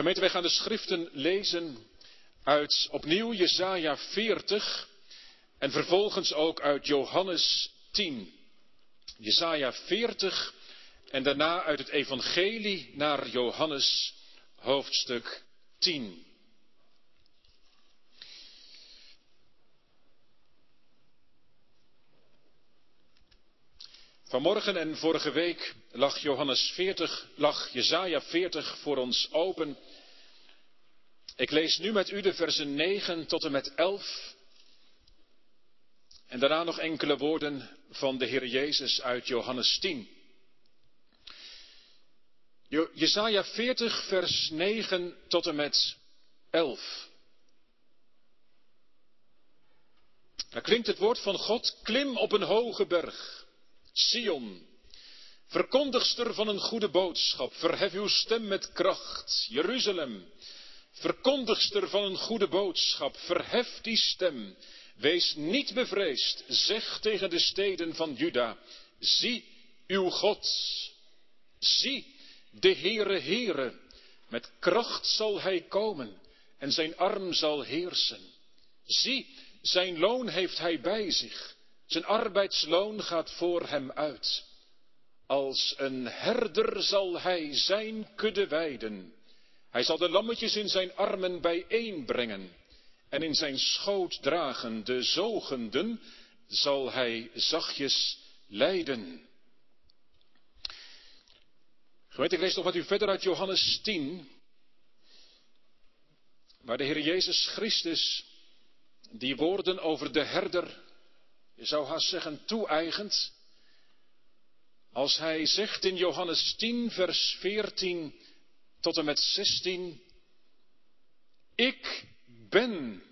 Gemeente, wij gaan de schriften lezen uit opnieuw Jesaja 40 en vervolgens ook uit Johannes 10. Jesaja 40 en daarna uit het Evangelie naar Johannes hoofdstuk 10. Vanmorgen en vorige week lag Johannes 40, lag Jesaja 40 voor ons open. Ik lees nu met u de versen 9 tot en met 11. En daarna nog enkele woorden van de Heer Jezus uit Johannes 10. Jesaja 40, vers 9 tot en met 11. Daar klinkt het woord van God, klim op een hoge berg Sion, verkondigster van een goede boodschap, verhef uw stem met kracht. Jeruzalem, verkondigster van een goede boodschap, verhef die stem. Wees niet bevreesd, zeg tegen de steden van Juda, zie uw God. Zie, de Heere Heere, met kracht zal hij komen en zijn arm zal heersen. Zie, zijn loon heeft hij bij zich zijn arbeidsloon gaat voor hem uit. Als een herder zal hij zijn kudde weiden. Hij zal de lammetjes in zijn armen bijeenbrengen en in zijn schoot dragen. De zogenden zal hij zachtjes leiden. Gemeente, ik lees nog wat u verder uit Johannes 10, waar de Heer Jezus Christus die woorden over de herder je zou haast zeggen toe-eigend, als hij zegt in Johannes 10, vers 14 tot en met 16, ik ben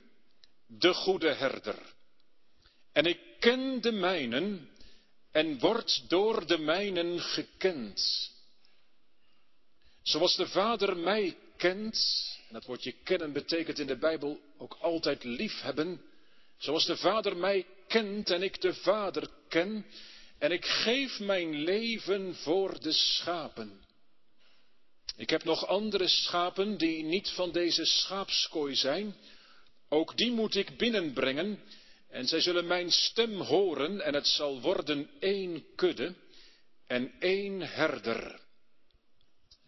de goede herder en ik ken de mijnen en word door de mijnen gekend. Zoals de Vader mij kent, en dat woordje kennen betekent in de Bijbel ook altijd liefhebben, zoals de Vader mij kent en ik de Vader ken, en ik geef mijn leven voor de schapen. Ik heb nog andere schapen die niet van deze schaapskooi zijn. Ook die moet ik binnenbrengen en zij zullen mijn stem horen en het zal worden één kudde en één herder.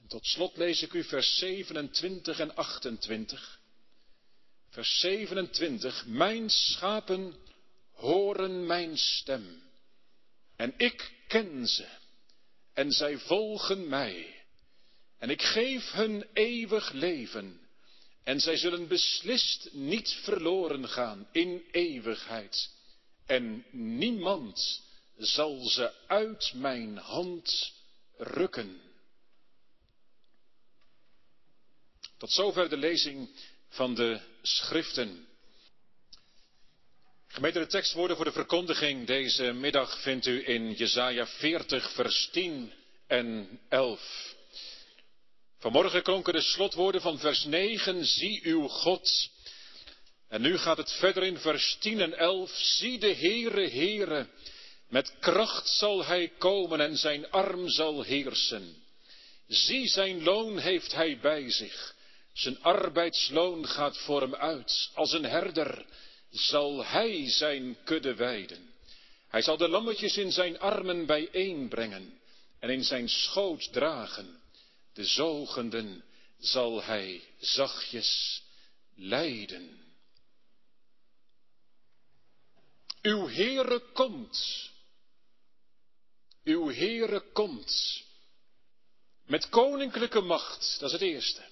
En tot slot lees ik u vers 27 en 28. Vers 27. Mijn schapen horen mijn stem. En ik ken ze. En zij volgen mij. En ik geef hun eeuwig leven. En zij zullen beslist niet verloren gaan in eeuwigheid. En niemand zal ze uit mijn hand rukken. Tot zover de lezing van de schriften. Gemeente, de tekstwoorden voor de verkondiging deze middag vindt u in Jesaja 40, vers 10 en 11. Vanmorgen klonken de slotwoorden van vers 9, zie uw God. En nu gaat het verder in vers 10 en 11, zie de Heere, Heere, met kracht zal hij komen en zijn arm zal heersen. Zie, zijn loon heeft hij bij zich. Zijn arbeidsloon gaat voor hem uit, als een herder zal hij zijn kudde weiden. Hij zal de lammetjes in zijn armen bijeenbrengen en in zijn schoot dragen. De zogenden zal hij zachtjes leiden. Uw Heere komt. Uw Heere komt. Met koninklijke macht, dat is het eerste.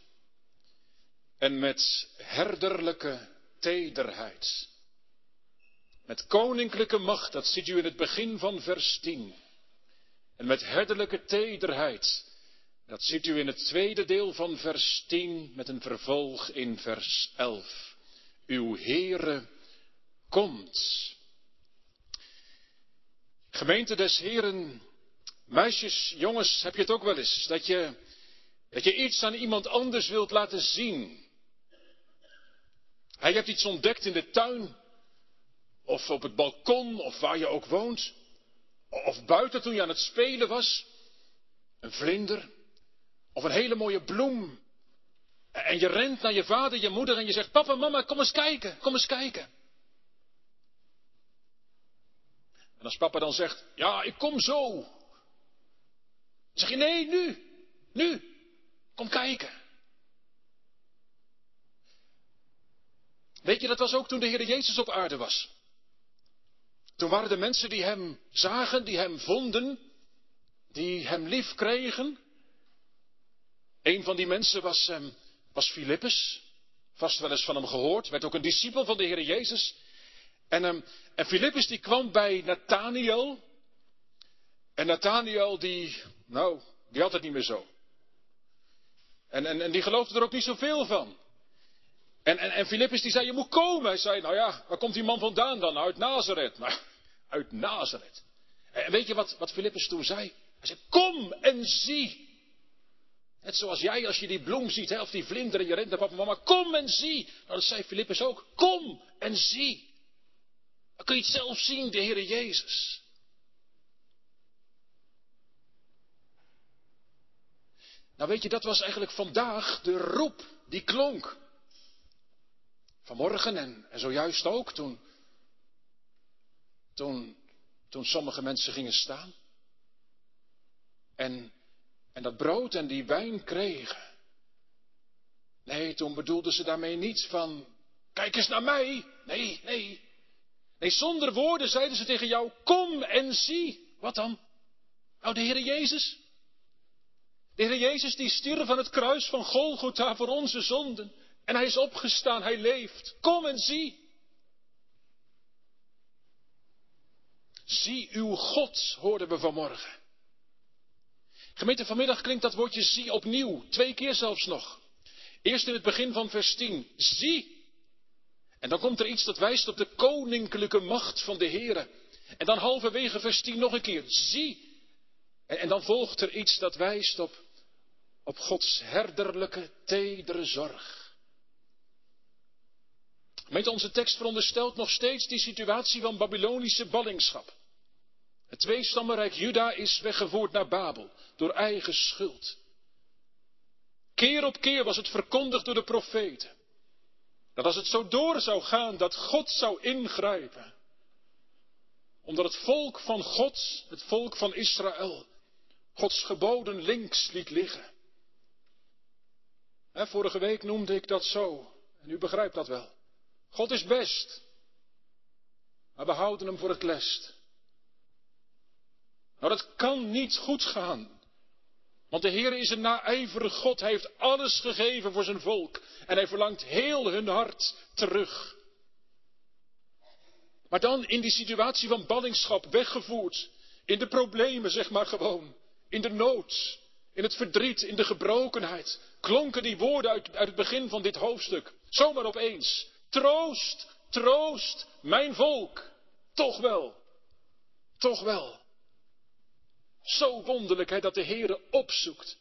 En met herderlijke tederheid. Met koninklijke macht, dat ziet u in het begin van vers 10. En met herderlijke tederheid, dat ziet u in het tweede deel van vers 10 met een vervolg in vers 11. Uw Heere komt. Gemeente des Heren, meisjes, jongens, heb je het ook wel eens? Dat je, dat je iets aan iemand anders wilt laten zien. Hij hebt iets ontdekt in de tuin, of op het balkon, of waar je ook woont, of buiten toen je aan het spelen was. Een vlinder, of een hele mooie bloem. En je rent naar je vader, je moeder en je zegt, papa, mama, kom eens kijken, kom eens kijken. En als papa dan zegt, ja, ik kom zo. Dan zeg je, nee, nu, nu, kom kijken. Weet je, dat was ook toen de Heer Jezus op aarde was. Toen waren de mensen die hem zagen, die hem vonden, die hem lief kregen. Een van die mensen was, um, was Filippus. Vast wel eens van hem gehoord. Werd ook een discipel van de Heer Jezus. En, um, en Filippus die kwam bij Nathaniel. En Nathaniel die, nou, die had het niet meer zo. En, en, en die geloofde er ook niet zoveel van. En, en, en Filippus die zei, je moet komen. Hij zei, nou ja, waar komt die man vandaan dan? Uit Nazareth. Nou, uit Nazareth. En weet je wat, wat Filippus toen zei? Hij zei, kom en zie. Net zoals jij als je die bloem ziet, hè, of die vlinder en je rent naar papa mama, kom en zie. Nou, dat zei Filippus ook, kom en zie. Dan kun je het zelf zien, de Heere Jezus. Nou weet je, dat was eigenlijk vandaag de roep die klonk. Vanmorgen en, en zojuist ook toen, toen, toen sommige mensen gingen staan. En, en dat brood en die wijn kregen. Nee, toen bedoelden ze daarmee niet van, kijk eens naar mij. Nee, nee. Nee, zonder woorden zeiden ze tegen jou, kom en zie. Wat dan? Nou, de Heer Jezus. De Heer Jezus die stierf aan het kruis van Golgotha voor onze zonden. En hij is opgestaan, hij leeft. Kom en zie. Zie uw God, hoorden we vanmorgen. Gemeente, vanmiddag klinkt dat woordje zie opnieuw, twee keer zelfs nog. Eerst in het begin van vers 10, zie. En dan komt er iets dat wijst op de koninklijke macht van de Heere. En dan halverwege vers 10 nog een keer, zie. En, en dan volgt er iets dat wijst op, op Gods herderlijke, tedere zorg. Gemeente, onze tekst veronderstelt nog steeds die situatie van Babylonische ballingschap. Het tweestammenrijk Juda is weggevoerd naar Babel door eigen schuld. Keer op keer was het verkondigd door de profeten. Dat als het zo door zou gaan, dat God zou ingrijpen. Omdat het volk van God, het volk van Israël, Gods geboden links liet liggen. vorige week noemde ik dat zo. En u begrijpt dat wel. God is best. Maar we houden hem voor het lest. Nou, dat kan niet goed gaan. Want de Heer is een naijverige God. Hij heeft alles gegeven voor zijn volk. En hij verlangt heel hun hart terug. Maar dan in die situatie van ballingschap weggevoerd. In de problemen, zeg maar gewoon. In de nood. In het verdriet, in de gebrokenheid. Klonken die woorden uit, uit het begin van dit hoofdstuk. Zomaar opeens. Troost, troost, mijn volk. Toch wel. Toch wel. Zo wonderlijk hè, dat de Heere opzoekt.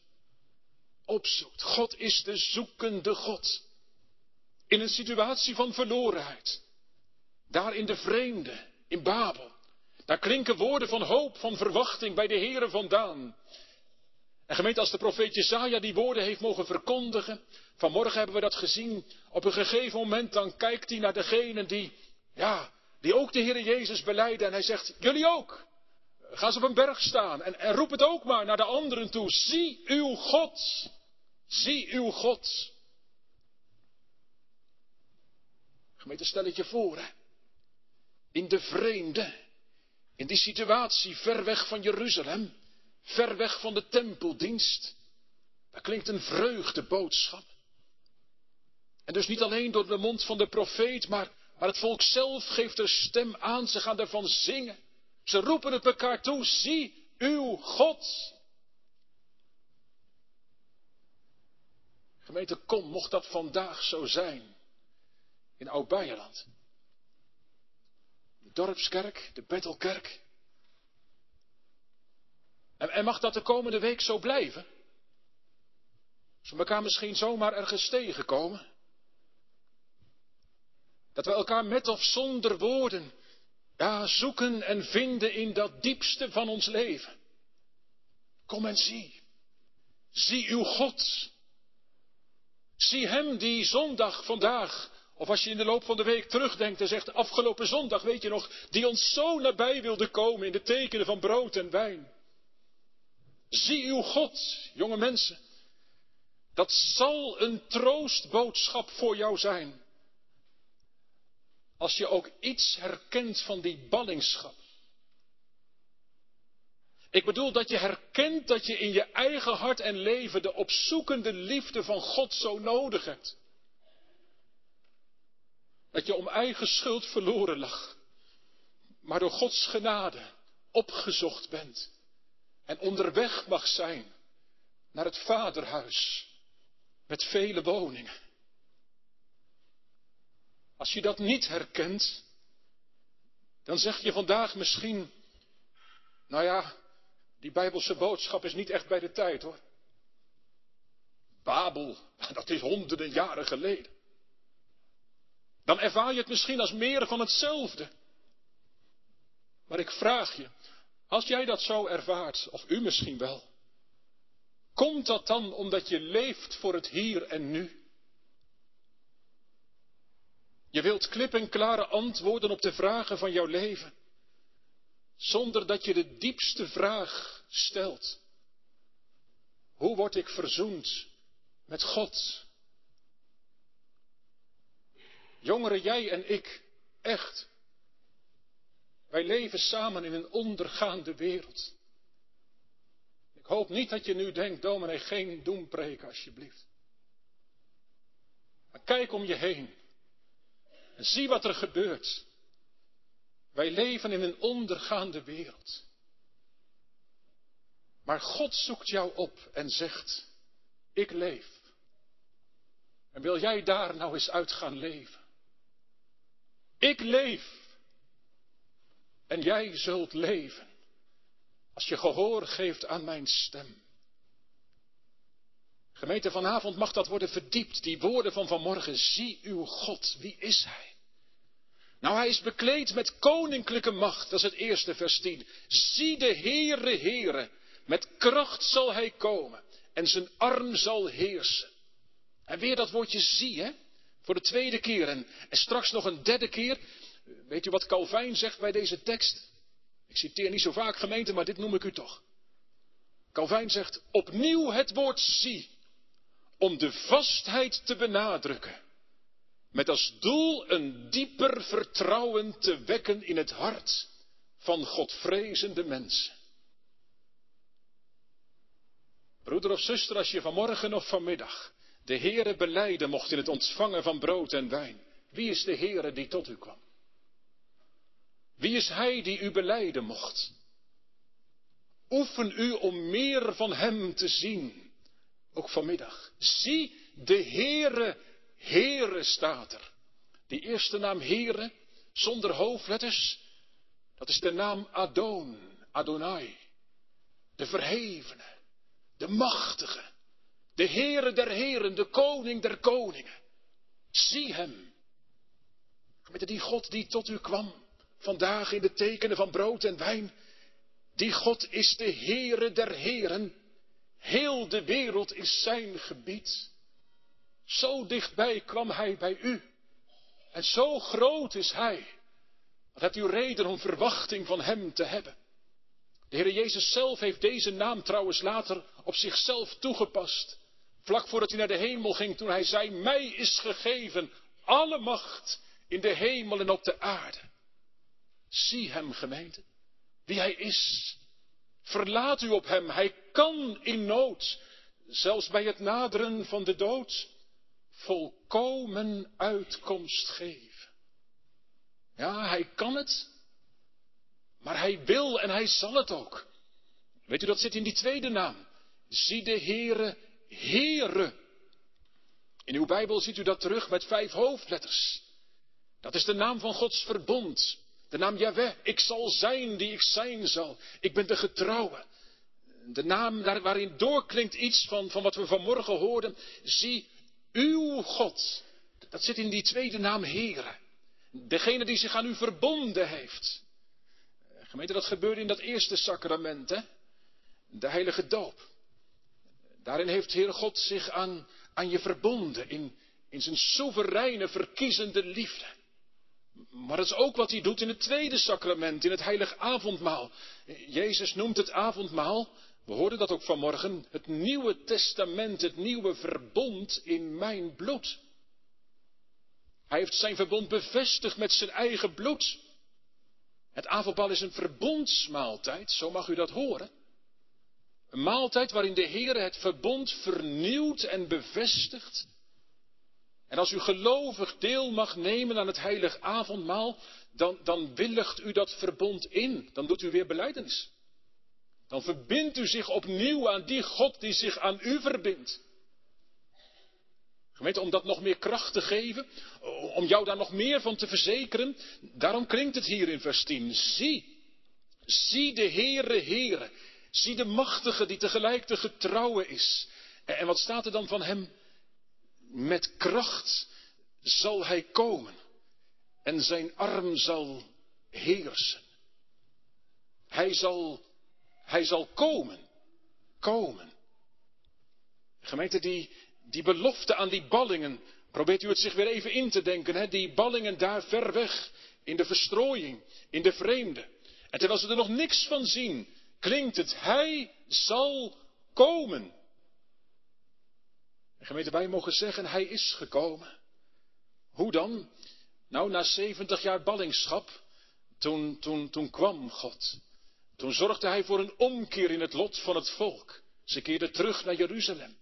Opzoekt. God is de zoekende God. In een situatie van verlorenheid. Daar in de vreemde, in Babel. Daar klinken woorden van hoop, van verwachting bij de Heere vandaan. En gemeente, als de profeet Jezaja die woorden heeft mogen verkondigen, vanmorgen hebben we dat gezien, op een gegeven moment dan kijkt hij naar degene die, ja, die ook de Heer Jezus beleiden en hij zegt, jullie ook. Ga eens op een berg staan en, en roep het ook maar naar de anderen toe. Zie uw God. Zie uw God. Gemeente, stel het je voor, hè. In de vreemde, in die situatie ver weg van Jeruzalem, ver weg van de tempeldienst. Daar klinkt een vreugdeboodschap. En dus niet alleen door de mond van de profeet, maar, maar het volk zelf geeft er stem aan. Ze gaan ervan zingen. Ze roepen het elkaar toe, zie uw God. Gemeente, kom, mocht dat vandaag zo zijn in Oud-Beierland. De dorpskerk, de Bettelkerk. En, en mag dat de komende week zo blijven? Als we elkaar misschien zomaar ergens tegenkomen. Dat we elkaar met of zonder woorden ja, zoeken en vinden in dat diepste van ons leven. Kom en zie. Zie uw God. Zie hem die zondag vandaag, of als je in de loop van de week terugdenkt en zegt, afgelopen zondag, weet je nog, die ons zo nabij wilde komen in de tekenen van brood en wijn. Zie uw God, jonge mensen. Dat zal een troostboodschap voor jou zijn. Als je ook iets herkent van die ballingschap. Ik bedoel dat je herkent dat je in je eigen hart en leven de opzoekende liefde van God zo nodig hebt. Dat je om eigen schuld verloren lag, maar door Gods genade opgezocht bent en onderweg mag zijn naar het vaderhuis met vele woningen. Als je dat niet herkent, dan zeg je vandaag misschien, nou ja, die Bijbelse boodschap is niet echt bij de tijd hoor. Babel, dat is honderden jaren geleden. Dan ervaar je het misschien als meer van hetzelfde. Maar ik vraag je, als jij dat zo ervaart, of u misschien wel, komt dat dan omdat je leeft voor het hier en nu? Je wilt klip en klare antwoorden op de vragen van jouw leven, zonder dat je de diepste vraag stelt. Hoe word ik verzoend met God? Jongeren, jij en ik, echt. Wij leven samen in een ondergaande wereld. Ik hoop niet dat je nu denkt, dominee, geen doempreken alsjeblieft. Maar kijk om je heen. En zie wat er gebeurt. Wij leven in een ondergaande wereld. Maar God zoekt jou op en zegt, ik leef. En wil jij daar nou eens uit gaan leven? Ik leef. En jij zult leven. Als je gehoor geeft aan mijn stem. Gemeente, vanavond mag dat worden verdiept. Die woorden van vanmorgen. Zie uw God. Wie is hij? Nou, hij is bekleed met koninklijke macht. Dat is het eerste vers 10. Zie de Heere, Heere. Met kracht zal hij komen. En zijn arm zal heersen. En weer dat woordje zie, hè? Voor de tweede keer. En, en straks nog een derde keer. Weet u wat Calvijn zegt bij deze tekst? Ik citeer niet zo vaak gemeente, maar dit noem ik u toch. Calvijn zegt opnieuw het woord zie. Om de vastheid te benadrukken. Met als doel een dieper vertrouwen te wekken in het hart van Godvrezende mensen. Broeder of zuster, als je vanmorgen of vanmiddag de Heere beleiden mocht in het ontvangen van brood en wijn. Wie is de Heere die tot u kwam? Wie is Hij die u beleiden mocht? Oefen u om meer van Hem te zien, ook vanmiddag. Zie, de Heere, Heere staat er. Die eerste naam Heere, zonder hoofdletters, dat is de naam Adon, Adonai. De verhevene, de machtige, de Heere der Heren, de Koning der Koningen. Zie hem. Met die God die tot u kwam, vandaag in de tekenen van brood en wijn. Die God is de Heere der Heren. Heel de wereld is zijn gebied. Zo dichtbij kwam hij bij u. En zo groot is hij. Wat hebt u reden om verwachting van hem te hebben? De Heer Jezus zelf heeft deze naam trouwens later op zichzelf toegepast. Vlak voordat hij naar de hemel ging, toen hij zei, mij is gegeven alle macht in de hemel en op de aarde. Zie hem, gemeente, wie hij is. Verlaat u op hem, hij kan in nood, zelfs bij het naderen van de dood, volkomen uitkomst geven. Ja, hij kan het, maar hij wil en hij zal het ook. Weet u, dat zit in die tweede naam. Zie de Heere, Heere. In uw Bijbel ziet u dat terug met vijf hoofdletters. Dat is de naam van Gods verbond. De naam Yahweh. Ik zal zijn die ik zijn zal. Ik ben de getrouwe. De naam waarin doorklinkt iets van, van wat we vanmorgen hoorden. Zie, uw God. Dat zit in die tweede naam Heere. Degene die zich aan u verbonden heeft. Gemeente, dat gebeurde in dat eerste sacrament, hè? De heilige doop. Daarin heeft Heer God zich aan, aan je verbonden in, in zijn soevereine, verkiezende liefde. Maar dat is ook wat hij doet in het tweede sacrament, in het heilig avondmaal. Jezus noemt het avondmaal, we hoorden dat ook vanmorgen, het nieuwe testament, het nieuwe verbond in mijn bloed. Hij heeft zijn verbond bevestigd met zijn eigen bloed. Het avondmaal is een verbondsmaaltijd, zo mag u dat horen. Een maaltijd waarin de Heer het verbond vernieuwt en bevestigt. En als u gelovig deel mag nemen aan het heilig avondmaal, dan, dan willigt u dat verbond in. Dan doet u weer beleidenis. Dan verbindt u zich opnieuw aan die God die zich aan u verbindt. Gemeente, om dat nog meer kracht te geven, om jou daar nog meer van te verzekeren, daarom klinkt het hier in vers 10. Zie, zie de Heere, Heere, zie de machtige die tegelijk de getrouwe is. En wat staat er dan van hem? Met kracht zal hij komen en zijn arm zal heersen. Hij zal, hij zal komen, komen. Gemeente, die, die belofte aan die ballingen, probeert u het zich weer even in te denken, hè? die ballingen daar ver weg, in de verstrooiing, in de vreemde. En terwijl ze er nog niks van zien, klinkt het, hij zal komen. En gemeente, wij mogen zeggen, hij is gekomen. Hoe dan? Nou, na 70 jaar ballingschap, toen, toen, toen kwam God. Toen zorgde hij voor een omkeer in het lot van het volk. Ze keerden terug naar Jeruzalem.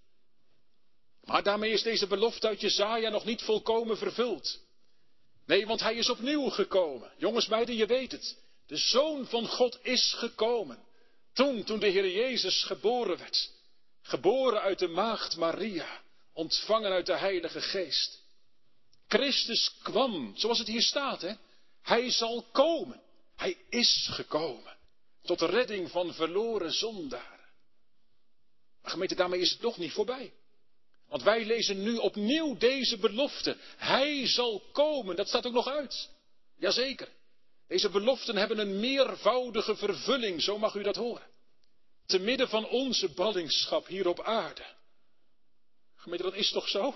Maar daarmee is deze belofte uit Jezaja nog niet volkomen vervuld. Nee, want hij is opnieuw gekomen. Jongens, meiden, je weet het. De Zoon van God is gekomen. Toen, toen de Heer Jezus geboren werd. Geboren uit de maagd Maria. Ontvangen uit de Heilige Geest. Christus kwam, zoals het hier staat, hè. Hij zal komen. Hij is gekomen. Tot redding van verloren zondaren. Maar gemeente, daarmee is het nog niet voorbij. Want wij lezen nu opnieuw deze belofte. Hij zal komen. Dat staat ook nog uit. Jazeker. Deze beloften hebben een meervoudige vervulling, zo mag u dat horen. Te midden van onze ballingschap hier op aarde. Gemeente, dat is toch zo?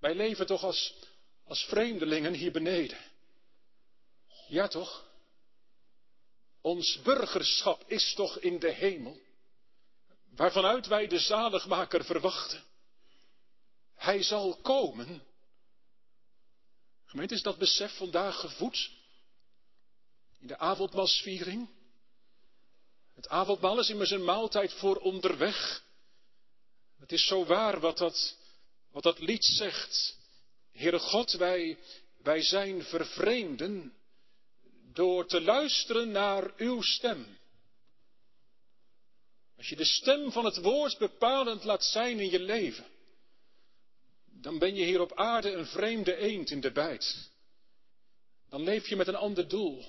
Wij leven toch als, als vreemdelingen hier beneden. Ja toch? Ons burgerschap is toch in de hemel waarvanuit wij de zaligmaker verwachten. Hij zal komen. Gemeente, is dat besef vandaag gevoed? In de avondmaalsviering? Het avondmaal is immers een maaltijd voor onderweg. Het is zo waar wat dat, wat dat lied zegt. Heere God, wij, wij zijn vervreemden door te luisteren naar uw stem. Als je de stem van het woord bepalend laat zijn in je leven, dan ben je hier op aarde een vreemde eend in de bijt. Dan leef je met een ander doel.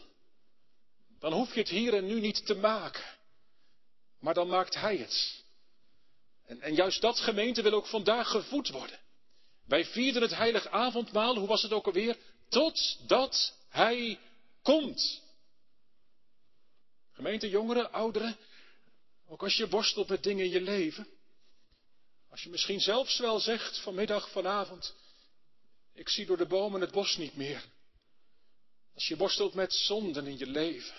Dan hoef je het hier en nu niet te maken. Maar dan maakt Hij het. En, juist dat gemeente wil ook vandaag gevoed worden. Wij vierden het heilig avondmaal, hoe was het ook alweer? Totdat Hij komt. Gemeente, jongeren, ouderen, ook als je worstelt met dingen in je leven. Als je misschien zelfs wel zegt vanmiddag, vanavond, ik zie door de bomen het bos niet meer. Als je worstelt met zonden in je leven.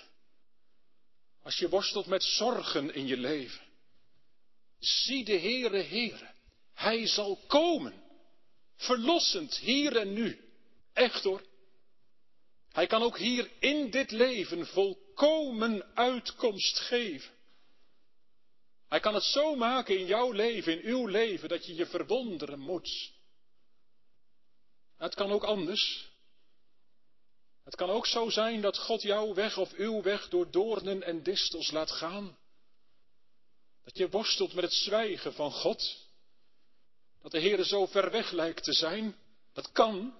Als je worstelt met zorgen in je leven. Zie de Heere, Heere. Hij zal komen. Verlossend hier en nu. Echt hoor. Hij kan ook hier in dit leven volkomen uitkomst geven. Hij kan het zo maken in jouw leven, in uw leven, dat je je verwonderen moet. Het kan ook anders. Het kan ook zo zijn dat God jouw weg of uw weg door doornen en distels laat gaan. Dat je worstelt met het zwijgen van God. Dat de Heer zo ver weg lijkt te zijn. Dat kan.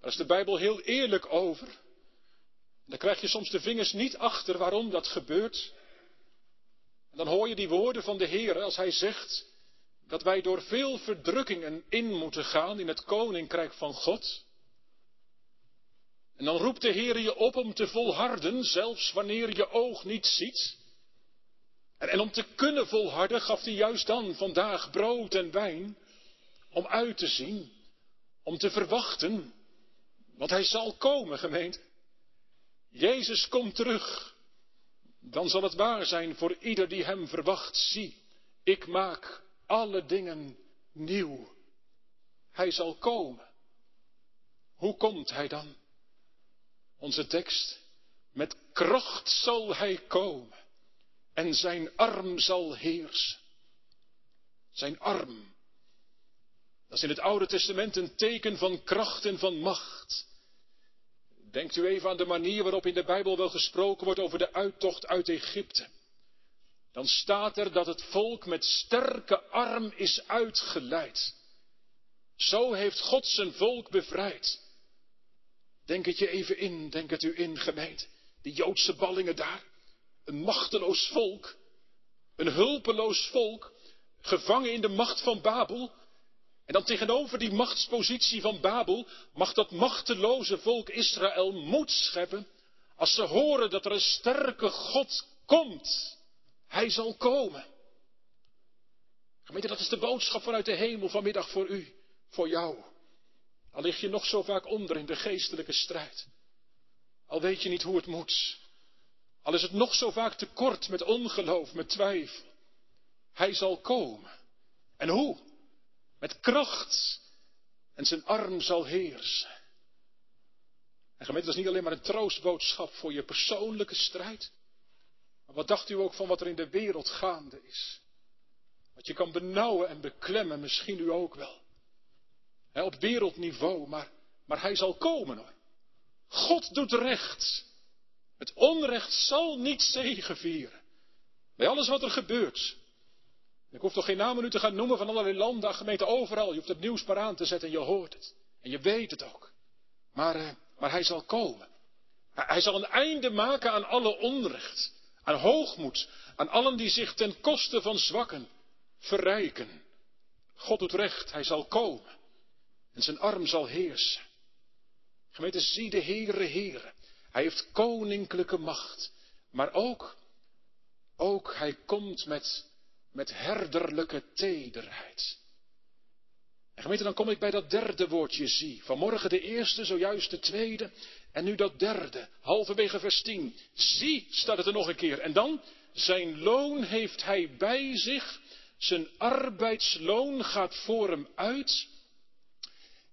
Daar is de Bijbel heel eerlijk over. Dan krijg je soms de vingers niet achter waarom dat gebeurt. En dan hoor je die woorden van de Heer als hij zegt dat wij door veel verdrukkingen in moeten gaan in het koninkrijk van God. En dan roept de Heer je op om te volharden, zelfs wanneer je oog niet ziet. En, om te kunnen volharden gaf hij juist dan vandaag brood en wijn. Om uit te zien, om te verwachten. Want hij zal komen, gemeente. Jezus komt terug. Dan zal het waar zijn voor ieder die hem verwacht. Zie, ik maak alle dingen nieuw. Hij zal komen. Hoe komt hij dan? Onze tekst. Met kracht zal hij komen. En zijn arm zal heersen. Zijn arm. Dat is in het Oude Testament een teken van kracht en van macht. Denkt u even aan de manier waarop in de Bijbel wel gesproken wordt over de uittocht uit Egypte. Dan staat er dat het volk met sterke arm is uitgeleid. Zo heeft God zijn volk bevrijd. Denk het je even in, denk het u in, gemeente. Die Joodse ballingen daar. Een machteloos volk. Een hulpeloos volk. Gevangen in de macht van Babel. En dan tegenover die machtspositie van Babel mag dat machteloze volk Israël moed scheppen als ze horen dat er een sterke God komt. Hij zal komen. Gemeente, dat is de boodschap vanuit de hemel vanmiddag voor u, voor jou. Al lig je nog zo vaak onder in de geestelijke strijd. Al weet je niet hoe het moet. Al is het nog zo vaak tekort met ongeloof, met twijfel. Hij zal komen. En hoe? Met kracht. En zijn arm zal heersen. En gemeente, dat is niet alleen maar een troostboodschap voor je persoonlijke strijd. Maar wat dacht u ook van wat er in de wereld gaande is? Wat je kan benauwen en beklemmen, misschien u ook wel. op wereldniveau, maar, maar hij zal komen hoor. God doet recht. Het onrecht zal niet zegevieren. Bij alles wat er gebeurt. Ik hoef toch geen namen nu te gaan noemen van allerlei landen, gemeenten overal. Je hoeft het nieuws maar aan te zetten en je hoort het. En je weet het ook. Maar, uh, maar hij zal komen. Hij zal een einde maken aan alle onrecht. Aan hoogmoed. Aan allen die zich ten koste van zwakken verrijken. God doet recht, hij zal komen. En zijn arm zal heersen. Gemeente, zie de Heere, Heere. Hij heeft koninklijke macht. Maar ook, ook hij komt met met herderlijke tederheid. En gemeente, dan kom ik bij dat derde woordje zie. Vanmorgen de eerste, zojuist de tweede. En nu dat derde, halverwege vers 10. Zie, staat het er nog een keer. En dan, zijn loon heeft hij bij zich. Zijn arbeidsloon gaat voor hem uit.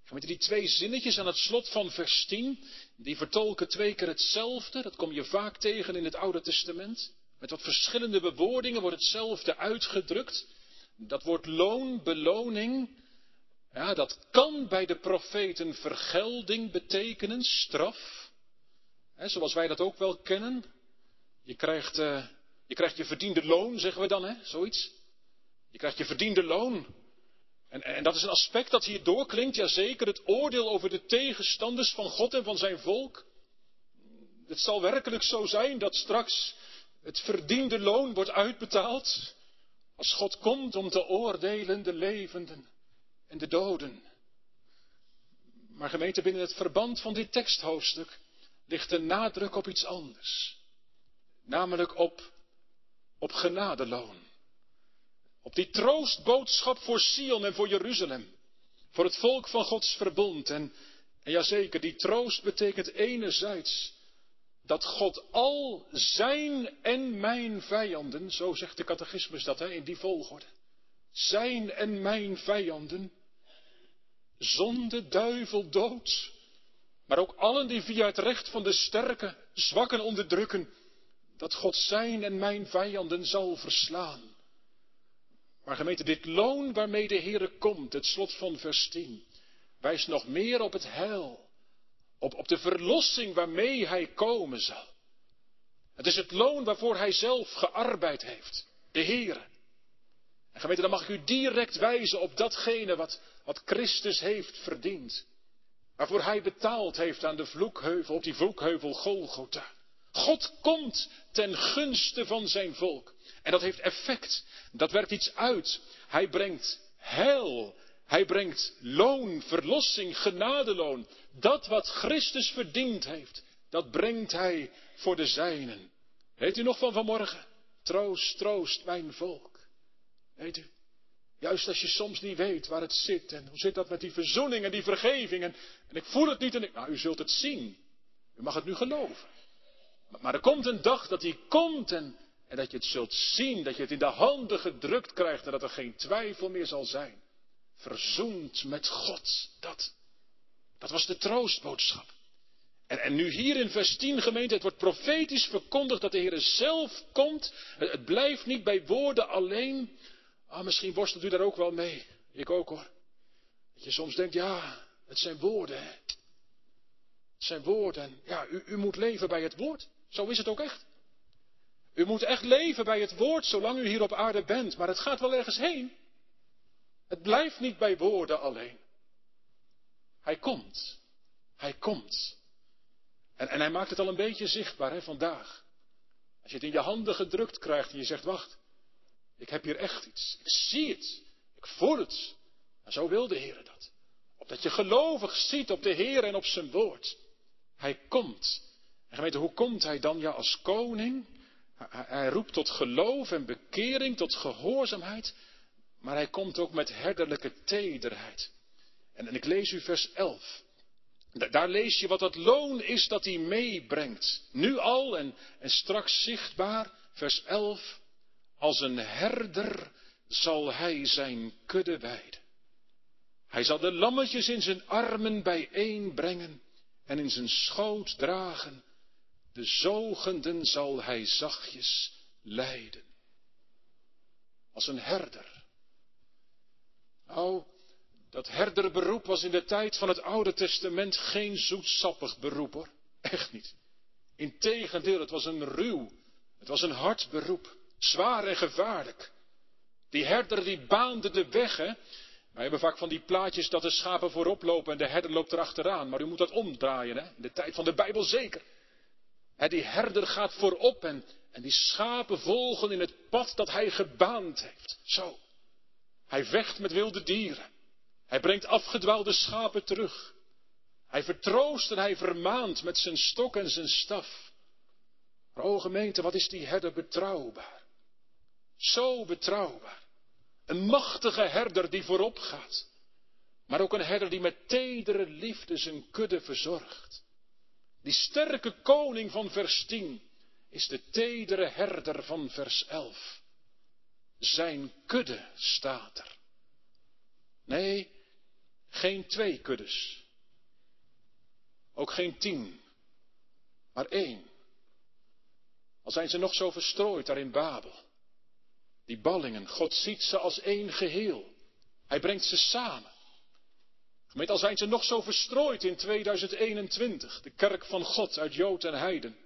Gemeente, die twee zinnetjes aan het slot van vers 10, die vertolken twee keer hetzelfde. Dat kom je vaak tegen in het Oude Testament. Met wat verschillende bewoordingen wordt hetzelfde uitgedrukt. Dat woord loon, beloning, ja, dat kan bij de profeten vergelding betekenen, straf. Zoals wij dat ook wel kennen. Je krijgt, uh, je krijgt je verdiende loon, zeggen we dan, hè, zoiets. Je krijgt je verdiende loon. En, en dat is een aspect dat hier doorklinkt, ja zeker, het oordeel over de tegenstanders van God en van zijn volk. Het zal werkelijk zo zijn dat straks het verdiende loon wordt uitbetaald als God komt om te oordelen de levenden en de doden. Maar gemeente, binnen het verband van dit teksthoofdstuk ligt de nadruk op iets anders. Namelijk op, op genadeloon. Op die troostboodschap voor Sion en voor Jeruzalem. Voor het volk van Gods verbond. En, en ja zeker, die troost betekent enerzijds dat God al zijn en mijn vijanden, zo zegt de catechismus dat hè, in die volgorde, zijn en mijn vijanden, zonde, duivel, dood, maar ook allen die via het recht van de sterke zwakken onderdrukken, dat God zijn en mijn vijanden zal verslaan. Maar gemeente, dit loon waarmee de Heere komt, het slot van vers 10, wijst nog meer op het heil op, op de verlossing waarmee hij komen zal. Het is het loon waarvoor hij zelf gearbeid heeft. De Heere. En gemeente, dan mag ik u direct wijzen op datgene wat, wat Christus heeft verdiend. Waarvoor hij betaald heeft aan de vloekheuvel, op die vloekheuvel Golgotha. God komt ten gunste van zijn volk. En dat heeft effect. Dat werkt iets uit. Hij brengt heil hij brengt loon, verlossing, genadeloon. Dat wat Christus verdiend heeft, dat brengt hij voor de zijnen. Weet u nog van vanmorgen? troost, troost mijn volk. Weet u, juist als je soms niet weet waar het zit en hoe zit dat met die verzoening en die vergeving en, en ik voel het niet en ik, nou u zult het zien. U mag het nu geloven. Maar, er komt een dag dat die komt en, dat je het zult zien, dat je het in de handen gedrukt krijgt en dat er geen twijfel meer zal zijn. Verzoend met God, dat, dat was de troostboodschap. En, en, nu hier in vers 10 gemeente, het wordt profetisch verkondigd dat de Heer zelf komt. Het, blijft niet bij woorden alleen. Ah, misschien worstelt u daar ook wel mee. Ik ook hoor. Dat je soms denkt, ja, het zijn woorden. Het zijn woorden. En ja, u, u moet leven bij het woord. Zo is het ook echt. U moet echt leven bij het woord zolang u hier op aarde bent. Maar het gaat wel ergens heen. Het blijft niet bij woorden alleen. Hij komt. Hij komt. En, en hij maakt het al een beetje zichtbaar hè, vandaag. Als je het in je handen gedrukt krijgt en je zegt, wacht, ik heb hier echt iets. Ik zie het. Ik voel het. En zo wil de Heer dat. Opdat je gelovig ziet op de Heer en op zijn woord. Hij komt. En gemeente, hoe komt hij dan? Ja, als koning. Hij, roept tot geloof en bekering, tot gehoorzaamheid. Maar hij komt ook met herderlijke tederheid. En, en ik lees u vers 11. Daar lees je wat het loon is dat hij meebrengt. Nu al en, en straks zichtbaar, vers 11. Als een herder zal hij zijn kudde weiden. Hij zal de lammetjes in zijn armen bijeenbrengen en in zijn schoot dragen. De zogenden zal hij zachtjes leiden. Als een herder. Nou, dat herderberoep was in de tijd van het Oude Testament geen zoetsappig beroep hoor. Echt niet. Integendeel, het was een ruw, het was een hard beroep. Zwaar en gevaarlijk. Die herder die baande de weg hè. Wij hebben vaak van die plaatjes dat de schapen voorop lopen en de herder loopt erachteraan. Maar u moet dat omdraaien hè. In de tijd van de Bijbel zeker. Hè, die herder gaat voorop en, en die schapen volgen in het pad dat hij gebaand heeft. Zo. Hij vecht met wilde dieren. Hij brengt afgedwaalde schapen terug. Hij vertroost en hij vermaant met zijn stok en zijn staf. Maar o gemeente, wat is die herder betrouwbaar? Zo betrouwbaar. Een machtige herder die voorop gaat. Maar ook een herder die met tedere liefde zijn kudde verzorgt. Die sterke koning van vers 10 is de tedere herder van vers 11. Zijn kudde staat er. Nee, geen twee kuddes. Ook geen tien, maar één. Al zijn ze nog zo verstrooid daar in Babel. Die ballingen, God ziet ze als één geheel. Hij brengt ze samen. Gemeente, al zijn ze nog zo verstrooid in 2021, de kerk van God uit Jood en Heiden.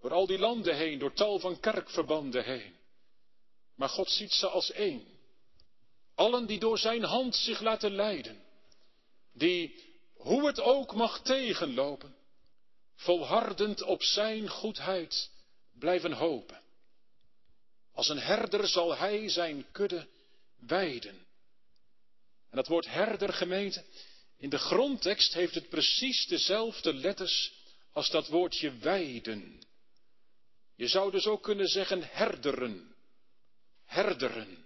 Door al die landen heen, door tal van kerkverbanden heen. Maar God ziet ze als één. Allen die door zijn hand zich laten leiden. Die, hoe het ook mag tegenlopen, volhardend op zijn goedheid blijven hopen. Als een herder zal hij zijn kudde weiden. Dat woord herder gemeente, in de grondtekst heeft het precies dezelfde letters als dat woordje weiden. Je zou dus ook kunnen zeggen herderen. Herderen.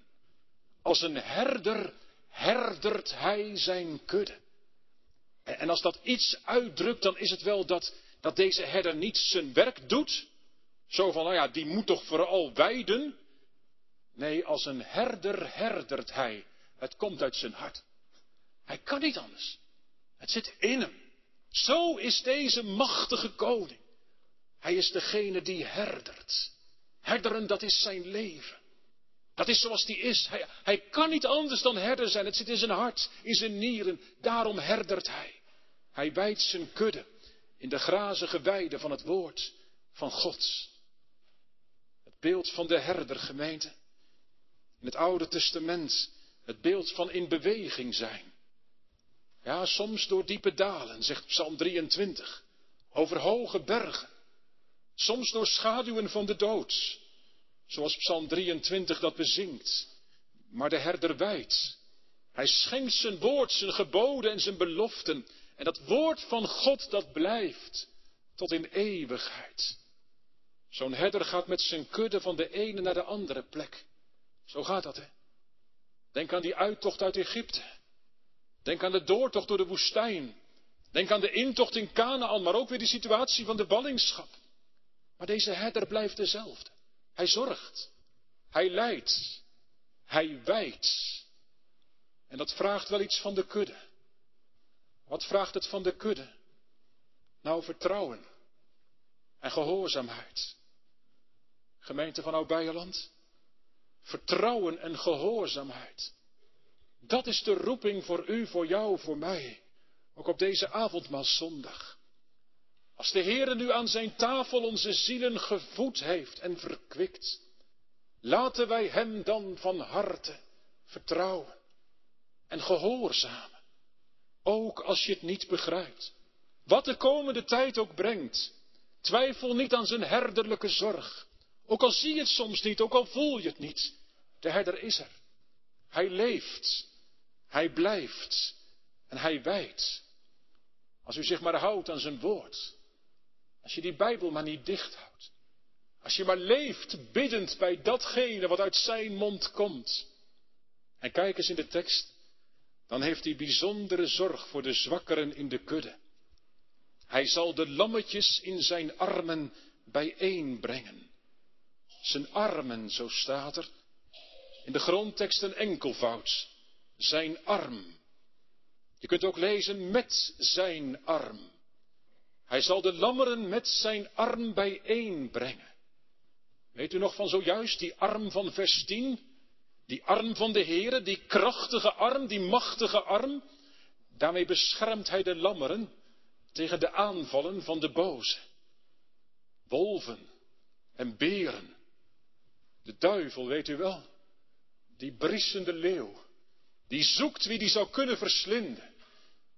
Als een herder herdert hij zijn kudde. En als dat iets uitdrukt, dan is het wel dat, dat deze herder niet zijn werk doet. Zo van, nou ja, die moet toch vooral weiden. Nee, als een herder herdert hij. Het komt uit zijn hart. Hij kan niet anders. Het zit in hem. Zo is deze machtige koning. Hij is degene die herdert. Herderen, dat is zijn leven. Dat is zoals die is. Hij, hij kan niet anders dan herder zijn. Het zit in zijn hart, in zijn nieren. Daarom herdert hij. Hij wijdt zijn kudde in de grazige weide van het woord van God. Het beeld van de herder, gemeente. In het Oude Testament het beeld van in beweging zijn. Ja, soms door diepe dalen, zegt Psalm 23, over hoge bergen. Soms door schaduwen van de dood, zoals Psalm 23 dat bezingt. Maar de herder wijdt. Hij schenkt zijn woord, zijn geboden en zijn beloften. En dat woord van God dat blijft tot in eeuwigheid. Zo'n herder gaat met zijn kudde van de ene naar de andere plek. Zo gaat dat, hè? Denk aan die uittocht uit Egypte. Denk aan de doortocht door de woestijn. Denk aan de intocht in Canaan, maar ook weer die situatie van de ballingschap. Maar deze herder blijft dezelfde. Hij zorgt. Hij leidt. Hij wijdt. En dat vraagt wel iets van de kudde. Wat vraagt het van de kudde? Nou, vertrouwen en gehoorzaamheid. Gemeente van Oud-Beierland, vertrouwen en gehoorzaamheid. Dat is de roeping voor u, voor jou, voor mij. Ook op deze avondmaalzondag. Als de Heere nu aan zijn tafel onze zielen gevoed heeft en verkwikt, laten wij Hem dan van harte vertrouwen en gehoorzamen. Ook als je het niet begrijpt. Wat de komende tijd ook brengt. Twijfel niet aan zijn herderlijke zorg. Ook al zie je het soms niet, ook al voel je het niet. De herder is er. Hij leeft. Hij blijft. En hij wijdt. Als u zich maar houdt aan zijn woord. Als je die Bijbel maar niet dicht houdt. Als je maar leeft biddend bij datgene wat uit zijn mond komt. En kijk eens in de tekst. Dan heeft hij bijzondere zorg voor de zwakkeren in de kudde. Hij zal de lammetjes in zijn armen bijeenbrengen. Zijn armen, zo staat er. In de grondtekst een enkelvoud. Zijn arm. Je kunt ook lezen met zijn arm. Hij zal de lammeren met zijn arm bijeenbrengen. Weet u nog van zojuist die arm van vers 10? Die arm van de Heere, die krachtige arm, die machtige arm. Daarmee beschermt hij de lammeren tegen de aanvallen van de boze. Wolven en beren. De duivel, weet u wel. Die briesende leeuw. Die zoekt wie die zou kunnen verslinden.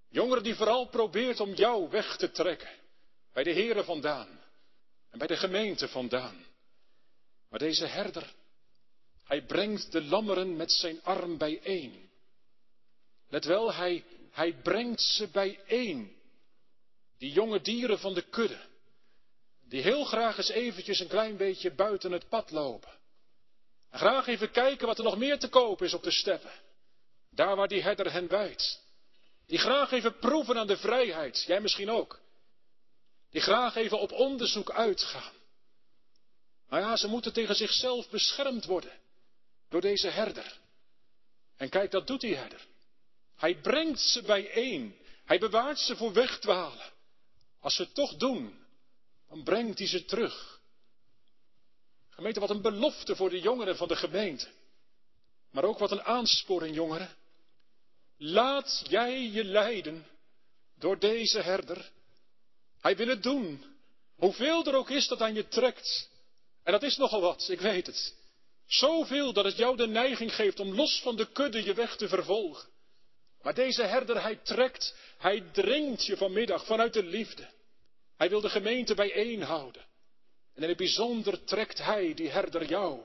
Jongeren die vooral probeert om jou weg te trekken. Bij de Heere vandaan. En bij de gemeente vandaan. Maar deze herder, hij brengt de lammeren met zijn arm bijeen. Let wel, hij, hij brengt ze bijeen. Die jonge dieren van de kudde. Die heel graag eens eventjes een klein beetje buiten het pad lopen. En graag even kijken wat er nog meer te koop is op de steppen. Daar waar die herder hen wijdt. Die graag even proeven aan de vrijheid. Jij misschien ook. Die graag even op onderzoek uitgaan. Maar ja, ze moeten tegen zichzelf beschermd worden. Door deze herder. En kijk, dat doet die herder. Hij brengt ze bijeen. Hij bewaart ze voor wegdwalen. Als ze het toch doen, dan brengt hij ze terug. Gemeente, wat een belofte voor de jongeren van de gemeente. Maar ook wat een aansporing, jongeren. Laat jij je leiden door deze herder. Hij wil het doen. Hoeveel er ook is dat aan je trekt. En dat is nogal wat, ik weet het. Zoveel dat het jou de neiging geeft om los van de kudde je weg te vervolgen. Maar deze herder, hij trekt, hij dringt je vanmiddag vanuit de liefde. Hij wil de gemeente bijeenhouden. En in het bijzonder trekt hij, die herder, jou.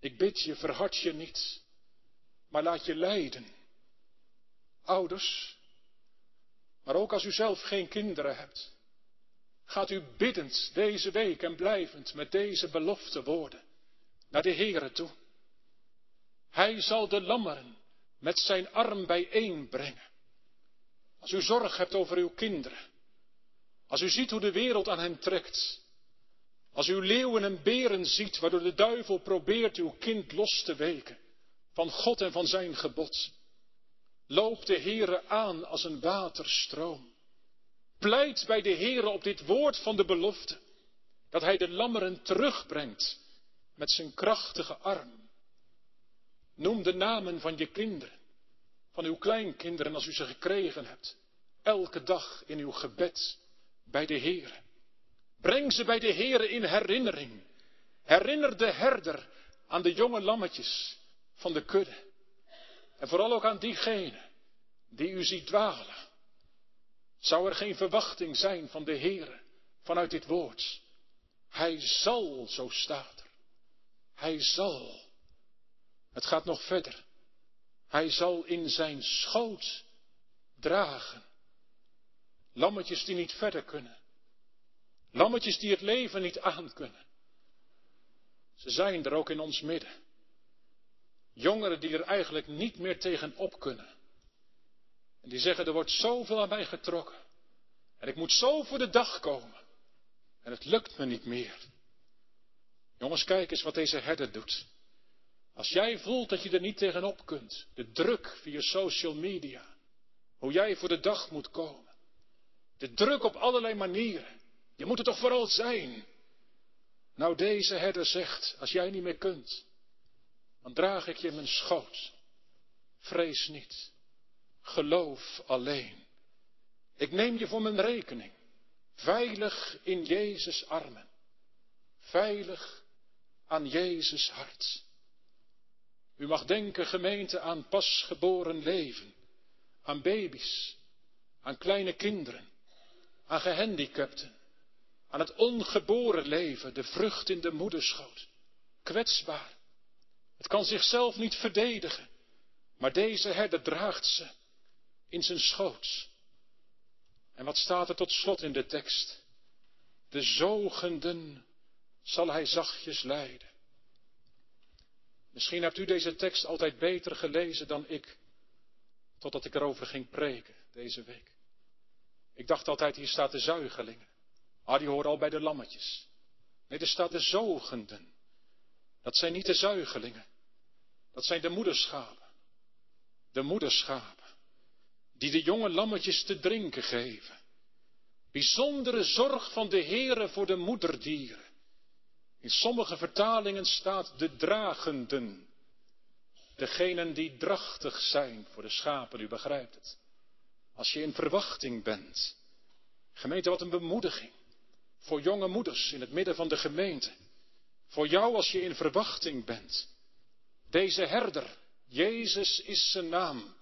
Ik bid je, verhard je niet, maar laat je leiden. Ouders, maar ook als u zelf geen kinderen hebt, gaat u biddend deze week en blijvend met deze belofte woorden naar de Heere toe. Hij zal de lammeren met zijn arm bijeenbrengen. Als u zorg hebt over uw kinderen, als u ziet hoe de wereld aan hen trekt, als u leeuwen en beren ziet waardoor de duivel probeert uw kind los te weken van God en van zijn gebod, loop de Heere aan als een waterstroom. Pleit bij de Heere op dit woord van de belofte, dat hij de lammeren terugbrengt met zijn krachtige arm. Noem de namen van je kinderen, van uw kleinkinderen als u ze gekregen hebt, elke dag in uw gebed bij de Heere. Breng ze bij de Heere in herinnering. Herinner de herder aan de jonge lammetjes van de kudde. En vooral ook aan diegenen die u ziet dwalen. Zou er geen verwachting zijn van de Heere vanuit dit woord? Hij zal, zo staat er. Hij zal. Het gaat nog verder. Hij zal in zijn schoot dragen. Lammetjes die niet verder kunnen. Lammetjes die het leven niet aankunnen. Ze zijn er ook in ons midden. Jongeren die er eigenlijk niet meer tegen op kunnen. En die zeggen, er wordt zoveel aan mij getrokken. En ik moet zo voor de dag komen. En het lukt me niet meer. Jongens, kijk eens wat deze herder doet. Als jij voelt dat je er niet tegenop kunt, de druk via social media, hoe jij voor de dag moet komen, de druk op allerlei manieren, je moet er toch vooral zijn. Nou, deze herder zegt, als jij niet meer kunt, dan draag ik je in mijn schoot. Vrees niet. Geloof alleen. Ik neem je voor mijn rekening. Veilig in Jezus' armen. Veilig aan Jezus' hart. U mag denken, gemeente, aan pasgeboren leven. Aan baby's. Aan kleine kinderen. Aan gehandicapten. Aan het ongeboren leven, de vrucht in de moederschoot. Kwetsbaar. Het kan zichzelf niet verdedigen. Maar deze herder draagt ze in zijn schoot. En wat staat er tot slot in de tekst? De zogenden zal hij zachtjes leiden. Misschien hebt u deze tekst altijd beter gelezen dan ik, totdat ik erover ging preken deze week. Ik dacht altijd, hier staat de zuigelingen. Ah, die horen al bij de lammetjes. Nee, er staat de zogenden. Dat zijn niet de zuigelingen. Dat zijn de moederschapen. De moederschapen. Die de jonge lammetjes te drinken geven. Bijzondere zorg van de Heere voor de moederdieren. In sommige vertalingen staat de dragenden. Degenen die drachtig zijn voor de schapen, u begrijpt het. Als je in verwachting bent. Gemeente, wat een bemoediging. Voor jonge moeders in het midden van de gemeente. Voor jou als je in verwachting bent. Deze herder, Jezus is zijn naam.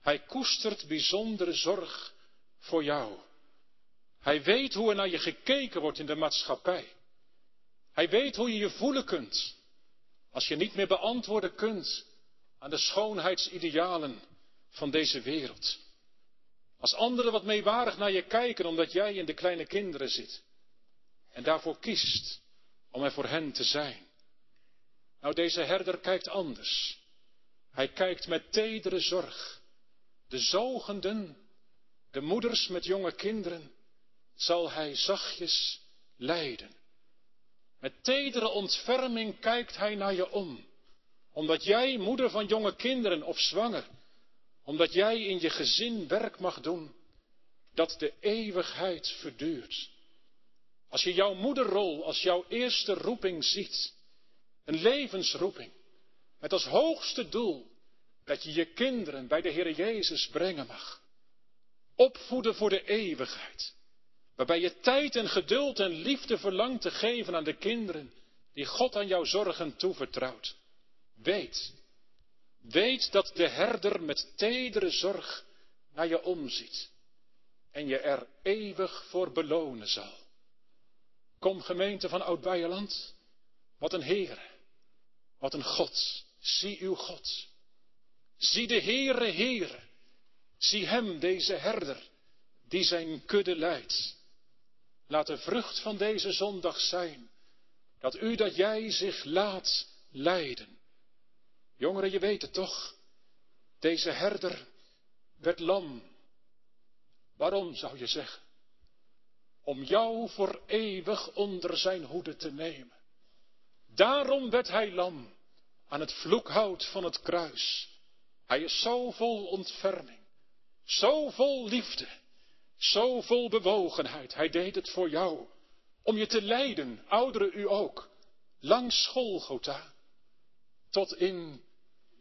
Hij koestert bijzondere zorg voor jou. Hij weet hoe er naar je gekeken wordt in de maatschappij. Hij weet hoe je je voelen kunt als je niet meer beantwoorden kunt aan de schoonheidsidealen van deze wereld. Als anderen wat meewarig naar je kijken omdat jij in de kleine kinderen zit en daarvoor kiest om er voor hen te zijn. Nou, deze herder kijkt anders. Hij kijkt met tedere zorg. De zogenden, de moeders met jonge kinderen, zal hij zachtjes leiden. Met tedere ontferming kijkt hij naar je om. Omdat jij, moeder van jonge kinderen of zwanger, omdat jij in je gezin werk mag doen, dat de eeuwigheid verduurt. Als je jouw moederrol als jouw eerste roeping ziet, een levensroeping, met als hoogste doel dat je je kinderen bij de Heer Jezus brengen mag. Opvoeden voor de eeuwigheid. Waarbij je tijd en geduld en liefde verlangt te geven aan de kinderen die God aan jouw zorgen toevertrouwt. Weet, weet dat de herder met tedere zorg naar je omziet en je er eeuwig voor belonen zal. Kom gemeente van Oud-Beierland, wat een Heer, wat een God, zie uw God. Zie de Heere Heere, zie hem, deze herder, die zijn kudde leidt. Laat de vrucht van deze zondag zijn, dat u, dat jij zich laat leiden. Jongeren, je weet het toch, deze herder werd lam. Waarom zou je zeggen? Om jou voor eeuwig onder zijn hoede te nemen. Daarom werd hij lam aan het vloekhout van het kruis. Hij is zo vol ontferming, zo vol liefde, zo vol bewogenheid. Hij deed het voor jou, om je te leiden, ouderen u ook, langs Golgotha, tot in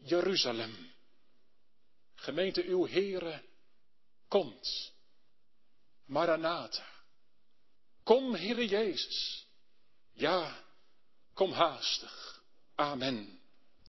Jeruzalem. Gemeente uw Heere, komt. Maranatha. Kom, Heere Jezus. Ja, kom haastig. Amen.